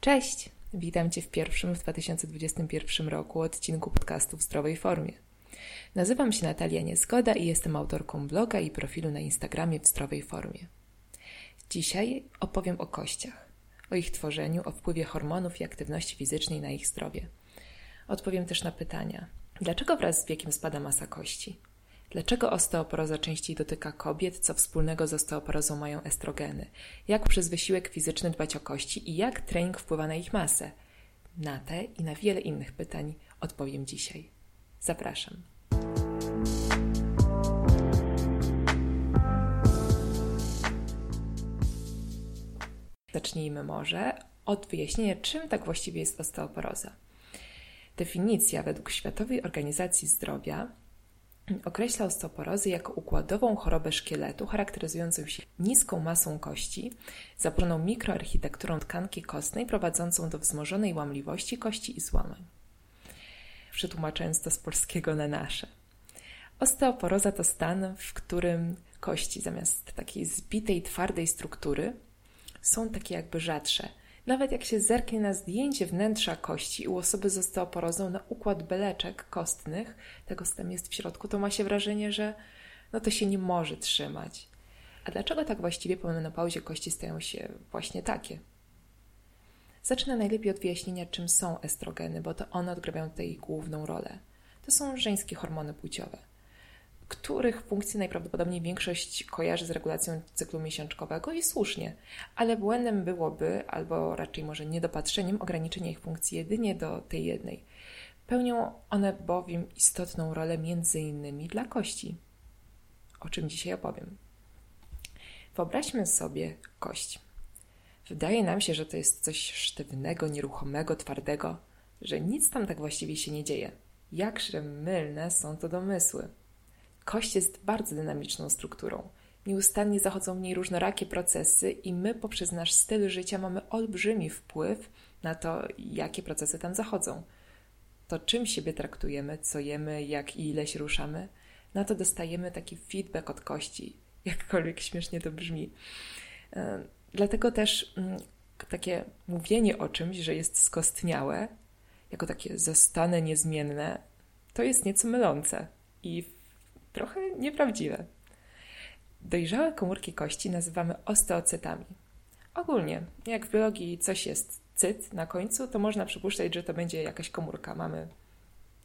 Cześć! Witam Cię w pierwszym w 2021 roku odcinku podcastu w zdrowej formie. Nazywam się Natalia Niezgoda i jestem autorką bloga i profilu na Instagramie w zdrowej formie. Dzisiaj opowiem o kościach, o ich tworzeniu, o wpływie hormonów i aktywności fizycznej na ich zdrowie. Odpowiem też na pytania: dlaczego wraz z wiekiem spada masa kości? Dlaczego osteoporoza częściej dotyka kobiet? Co wspólnego z osteoporozą mają estrogeny? Jak przez wysiłek fizyczny dbać o kości i jak trening wpływa na ich masę? Na te i na wiele innych pytań odpowiem dzisiaj. Zapraszam. Zacznijmy może od wyjaśnienia, czym tak właściwie jest osteoporoza. Definicja według Światowej Organizacji Zdrowia określa osteoporozę jako układową chorobę szkieletu charakteryzującą się niską masą kości, zaburzoną mikroarchitekturą tkanki kostnej prowadzącą do wzmożonej łamliwości kości i złamań. Przetłumaczając to z polskiego na nasze. Osteoporoza to stan, w którym kości zamiast takiej zbitej, twardej struktury są takie jakby rzadsze – nawet jak się zerknie na zdjęcie wnętrza kości u osoby z osteoporozą na układ beleczek kostnych, tego co tam jest w środku, to ma się wrażenie, że no to się nie może trzymać. A dlaczego tak właściwie po menopauzie kości stają się właśnie takie? Zacznę najlepiej od wyjaśnienia, czym są estrogeny, bo to one odgrywają tutaj główną rolę. To są żeńskie hormony płciowe których funkcje najprawdopodobniej większość kojarzy z regulacją cyklu miesiączkowego i słusznie, ale błędem byłoby, albo raczej może niedopatrzeniem, ograniczenie ich funkcji jedynie do tej jednej. Pełnią one bowiem istotną rolę innymi dla kości, o czym dzisiaj opowiem. Wyobraźmy sobie kość. Wydaje nam się, że to jest coś sztywnego, nieruchomego, twardego, że nic tam tak właściwie się nie dzieje. Jakże mylne są to domysły. Kość jest bardzo dynamiczną strukturą. Nieustannie zachodzą w niej różnorakie procesy i my poprzez nasz styl życia mamy olbrzymi wpływ na to, jakie procesy tam zachodzą. To czym siebie traktujemy, co jemy, jak i ile się ruszamy, na to dostajemy taki feedback od kości, jakkolwiek śmiesznie to brzmi. E, dlatego też mm, takie mówienie o czymś, że jest skostniałe, jako takie zostane niezmienne, to jest nieco mylące. I trochę nieprawdziwe. Dojrzałe komórki kości nazywamy osteocytami. Ogólnie, jak w biologii coś jest cyt na końcu, to można przypuszczać, że to będzie jakaś komórka. Mamy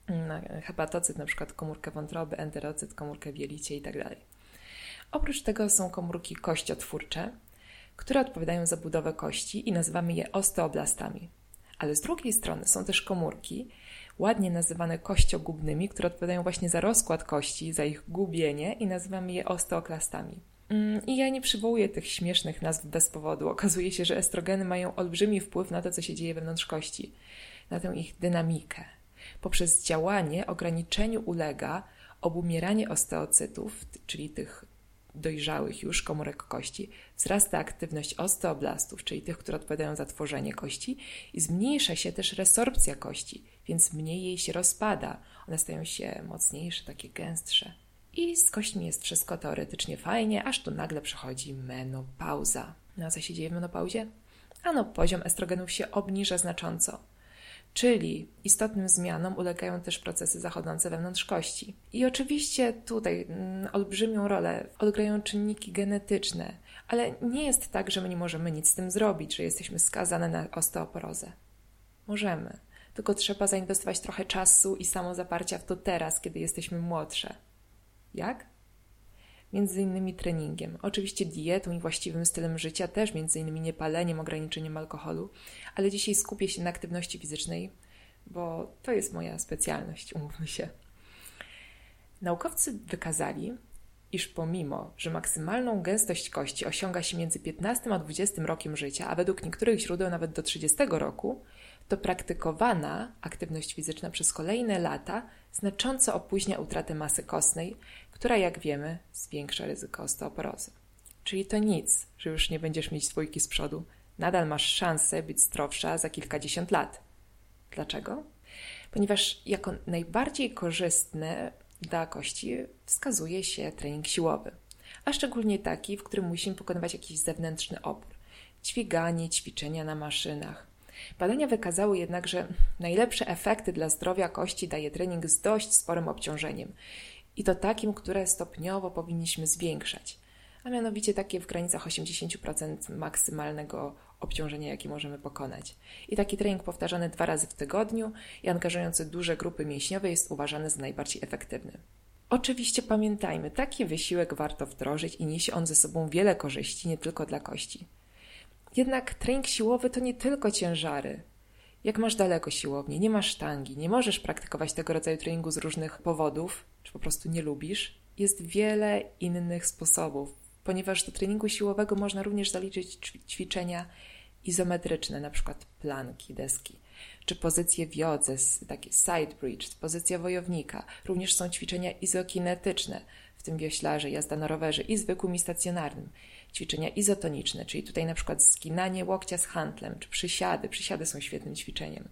mm, hepatocyt, na przykład komórkę wątroby, enterocyt, komórkę w jelicie itd. Tak Oprócz tego są komórki kościotwórcze, które odpowiadają za budowę kości i nazywamy je osteoblastami. Ale z drugiej strony są też komórki, ładnie nazywane kościogubnymi, które odpowiadają właśnie za rozkład kości, za ich gubienie i nazywamy je osteoklastami. Mm, I ja nie przywołuję tych śmiesznych nazw bez powodu. Okazuje się, że estrogeny mają olbrzymi wpływ na to, co się dzieje wewnątrz kości, na tę ich dynamikę. Poprzez działanie ograniczeniu ulega obumieranie osteocytów, czyli tych dojrzałych już komórek kości, wzrasta aktywność osteoblastów, czyli tych, które odpowiadają za tworzenie kości, i zmniejsza się też resorpcja kości, więc mniej jej się rozpada. One stają się mocniejsze, takie gęstsze. I z kośćmi jest wszystko teoretycznie fajnie, aż tu nagle przychodzi menopauza. No a co się dzieje w menopauzie? Ano, poziom estrogenów się obniża znacząco czyli istotnym zmianom ulegają też procesy zachodzące wewnątrz kości. I oczywiście tutaj mm, olbrzymią rolę odgrywają czynniki genetyczne, ale nie jest tak, że my nie możemy nic z tym zrobić, że jesteśmy skazane na osteoporozę. Możemy, tylko trzeba zainwestować trochę czasu i samozaparcia w to teraz, kiedy jesteśmy młodsze. Jak? Między innymi treningiem, oczywiście dietą i właściwym stylem życia, też między innymi niepaleniem, ograniczeniem alkoholu, ale dzisiaj skupię się na aktywności fizycznej, bo to jest moja specjalność, umówmy się. Naukowcy wykazali, iż pomimo, że maksymalną gęstość kości osiąga się między 15 a 20 rokiem życia, a według niektórych źródeł nawet do 30 roku, to praktykowana aktywność fizyczna przez kolejne lata znacząco opóźnia utratę masy kostnej, która, jak wiemy, zwiększa ryzyko osteoporozy. Czyli to nic, że już nie będziesz mieć dwójki z przodu. Nadal masz szansę być zdrowsza za kilkadziesiąt lat. Dlaczego? Ponieważ jako najbardziej korzystny dla kości wskazuje się trening siłowy, a szczególnie taki, w którym musimy pokonywać jakiś zewnętrzny opór. Dźwiganie, ćwiczenia na maszynach. Badania wykazały jednak, że najlepsze efekty dla zdrowia kości daje trening z dość sporym obciążeniem i to takim, które stopniowo powinniśmy zwiększać, a mianowicie takie w granicach 80% maksymalnego obciążenia, jakie możemy pokonać. I taki trening powtarzany dwa razy w tygodniu i angażujący duże grupy mięśniowe jest uważany za najbardziej efektywny. Oczywiście pamiętajmy, taki wysiłek warto wdrożyć i niesie on ze sobą wiele korzyści, nie tylko dla kości. Jednak trening siłowy to nie tylko ciężary. Jak masz daleko siłownię, nie masz sztangi, nie możesz praktykować tego rodzaju treningu z różnych powodów, czy po prostu nie lubisz, jest wiele innych sposobów, ponieważ do treningu siłowego można również zaliczyć ćwiczenia izometryczne, na przykład planki, deski, czy pozycje w jodze, takie side bridge, pozycja wojownika. Również są ćwiczenia izokinetyczne, w tym wioślarze, jazda na rowerze i zwykłym i stacjonarnym. Ćwiczenia izotoniczne, czyli tutaj na przykład skinanie łokcia z handlem, czy przysiady. Przysiady są świetnym ćwiczeniem.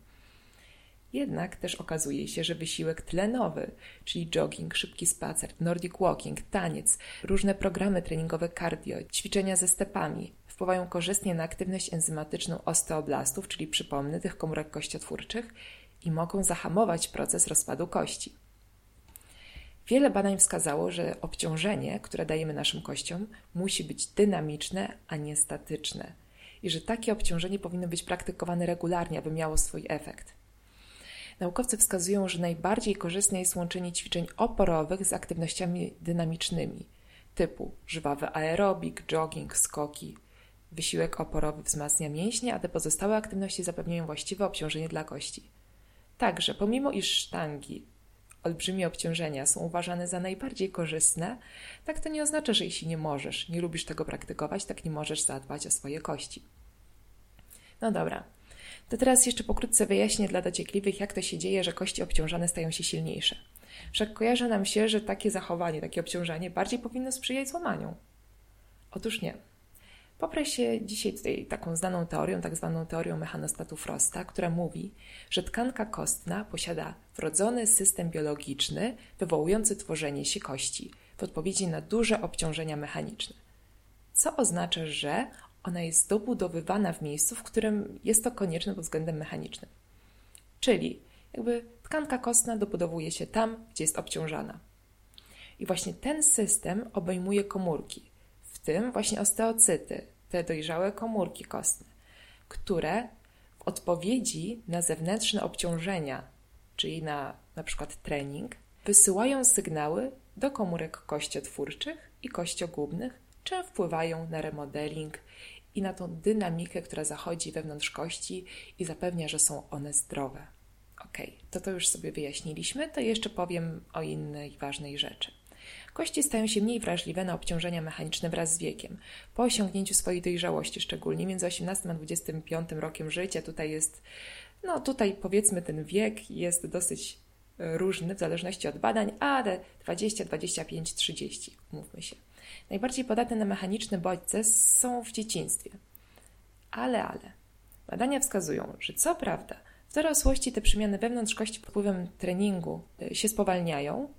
Jednak też okazuje się, że wysiłek tlenowy, czyli jogging, szybki spacer, nordic walking, taniec, różne programy treningowe cardio, ćwiczenia ze stepami wpływają korzystnie na aktywność enzymatyczną osteoblastów, czyli przypomnę tych komórek kościotwórczych i mogą zahamować proces rozpadu kości. Wiele badań wskazało, że obciążenie, które dajemy naszym kościom, musi być dynamiczne, a nie statyczne i że takie obciążenie powinno być praktykowane regularnie, aby miało swój efekt. Naukowcy wskazują, że najbardziej korzystne jest łączenie ćwiczeń oporowych z aktywnościami dynamicznymi, typu żwawy aerobik, jogging, skoki. Wysiłek oporowy wzmacnia mięśnie, a te pozostałe aktywności zapewniają właściwe obciążenie dla kości. Także, pomimo iż sztangi, olbrzymie obciążenia są uważane za najbardziej korzystne, tak to nie oznacza, że jeśli nie możesz, nie lubisz tego praktykować, tak nie możesz zadbać o swoje kości. No dobra, to teraz jeszcze pokrótce wyjaśnię dla dociekliwych, jak to się dzieje, że kości obciążane stają się silniejsze. Wszak kojarzy nam się, że takie zachowanie, takie obciążanie bardziej powinno sprzyjać złamaniu. Otóż nie. Poprę się dzisiaj tutaj taką znaną teorią, tak zwaną teorią mechanostatu Frosta, która mówi, że tkanka kostna posiada wrodzony system biologiczny wywołujący tworzenie się kości w odpowiedzi na duże obciążenia mechaniczne. Co oznacza, że ona jest dobudowywana w miejscu, w którym jest to konieczne pod względem mechanicznym. Czyli jakby tkanka kostna dobudowuje się tam, gdzie jest obciążana. I właśnie ten system obejmuje komórki, tym właśnie osteocyty, te dojrzałe komórki kostne, które w odpowiedzi na zewnętrzne obciążenia, czyli na na przykład trening, wysyłają sygnały do komórek kościotwórczych i kościogubnych, czy wpływają na remodeling i na tą dynamikę, która zachodzi wewnątrz kości i zapewnia, że są one zdrowe. Ok, to to już sobie wyjaśniliśmy, to jeszcze powiem o innej ważnej rzeczy. Kości stają się mniej wrażliwe na obciążenia mechaniczne wraz z wiekiem. Po osiągnięciu swojej dojrzałości, szczególnie między 18 a 25 rokiem życia, tutaj jest, no tutaj powiedzmy ten wiek jest dosyć e, różny w zależności od badań, ale 20, 25, 30, mówmy się. Najbardziej podatne na mechaniczne bodźce są w dzieciństwie. Ale, ale. Badania wskazują, że co prawda w dorosłości te przemiany wewnątrz kości pod wpływem treningu e, się spowalniają,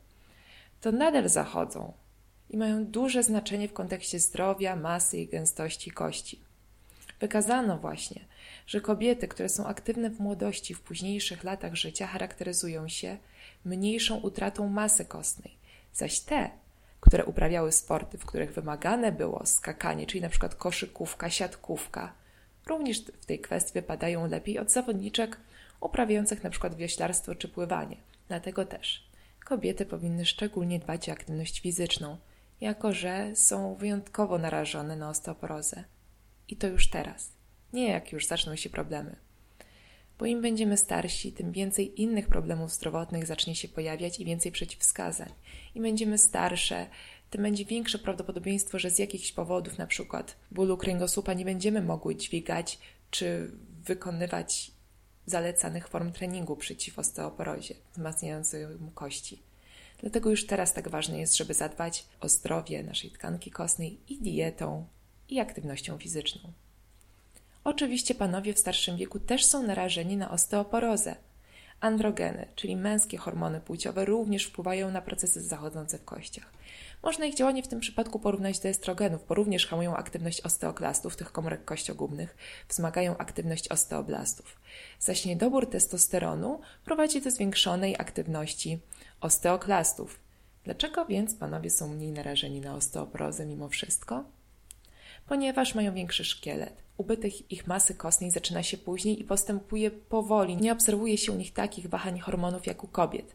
to nadal zachodzą i mają duże znaczenie w kontekście zdrowia, masy i gęstości kości. Wykazano właśnie, że kobiety, które są aktywne w młodości, w późniejszych latach życia, charakteryzują się mniejszą utratą masy kostnej, zaś te, które uprawiały sporty, w których wymagane było skakanie, czyli przykład koszykówka, siatkówka, również w tej kwestii wypadają lepiej od zawodniczek uprawiających przykład wioślarstwo czy pływanie. Dlatego też kobiety powinny szczególnie dbać o aktywność fizyczną, jako że są wyjątkowo narażone na osteoporozę. I to już teraz, nie jak już zaczną się problemy bo im będziemy starsi, tym więcej innych problemów zdrowotnych zacznie się pojawiać i więcej przeciwwskazań. Im będziemy starsze, tym będzie większe prawdopodobieństwo, że z jakichś powodów, na przykład bólu kręgosłupa, nie będziemy mogły dźwigać czy wykonywać zalecanych form treningu przeciw osteoporozie, wzmacniającym kości. Dlatego już teraz tak ważne jest, żeby zadbać o zdrowie naszej tkanki kostnej i dietą, i aktywnością fizyczną. Oczywiście panowie w starszym wieku też są narażeni na osteoporozę, Androgeny, czyli męskie hormony płciowe, również wpływają na procesy zachodzące w kościach. Można ich działanie w tym przypadku porównać do estrogenów, bo również hamują aktywność osteoklastów, tych komórek kościogubnych, wzmagają aktywność osteoblastów. Zaś niedobór testosteronu prowadzi do zwiększonej aktywności osteoklastów. Dlaczego więc panowie są mniej narażeni na osteoporozę mimo wszystko? Ponieważ mają większy szkielet. Ubytek ich masy kostnej zaczyna się później i postępuje powoli. Nie obserwuje się u nich takich wahań hormonów jak u kobiet.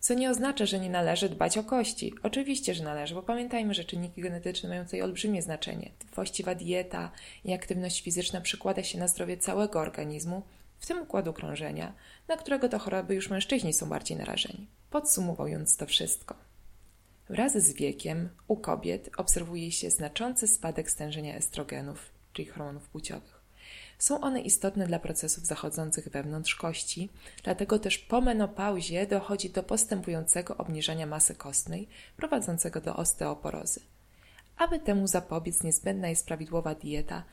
Co nie oznacza, że nie należy dbać o kości. Oczywiście, że należy, bo pamiętajmy, że czynniki genetyczne mają tutaj olbrzymie znaczenie. Właściwa dieta i aktywność fizyczna przekłada się na zdrowie całego organizmu, w tym układu krążenia, na którego to choroby już mężczyźni są bardziej narażeni. Podsumowując to wszystko. Wraz z wiekiem u kobiet obserwuje się znaczący spadek stężenia estrogenów, czyli hormonów płciowych. Są one istotne dla procesów zachodzących wewnątrz kości, dlatego też po menopauzie dochodzi do postępującego obniżania masy kostnej, prowadzącego do osteoporozy. Aby temu zapobiec, niezbędna jest prawidłowa dieta.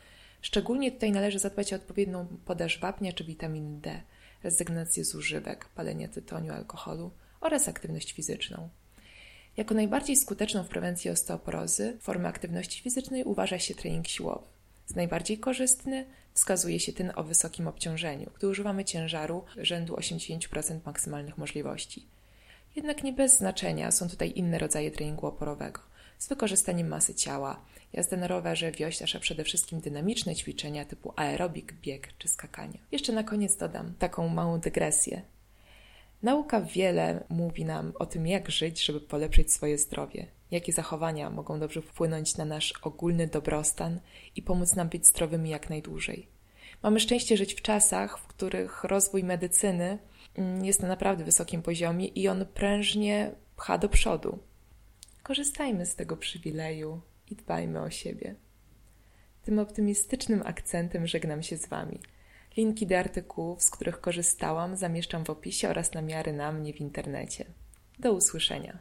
Szczególnie tutaj należy zadbać o odpowiednią podaż wapnia czy witaminy D, rezygnację z używek, palenie tytoniu, alkoholu oraz aktywność fizyczną. Jako najbardziej skuteczną w prewencji osteoporozy formę aktywności fizycznej uważa się trening siłowy. Z najbardziej korzystny wskazuje się ten o wysokim obciążeniu, gdy używamy ciężaru rzędu 80% maksymalnych możliwości. Jednak nie bez znaczenia są tutaj inne rodzaje treningu oporowego, z wykorzystaniem masy ciała, jazda na rowerze, wioślarz, a przede wszystkim dynamiczne ćwiczenia typu aerobik, bieg czy skakanie. Jeszcze na koniec dodam taką małą dygresję. Nauka wiele mówi nam o tym, jak żyć, żeby polepszyć swoje zdrowie, jakie zachowania mogą dobrze wpłynąć na nasz ogólny dobrostan i pomóc nam być zdrowymi jak najdłużej. Mamy szczęście żyć w czasach, w których rozwój medycyny mm, jest na naprawdę wysokim poziomie i on prężnie pcha do przodu. Korzystajmy z tego przywileju i dbajmy o siebie. Tym optymistycznym akcentem żegnam się z Wami. Linki do artykułów, z których korzystałam, zamieszczam w opisie oraz namiary na mnie w internecie. Do usłyszenia.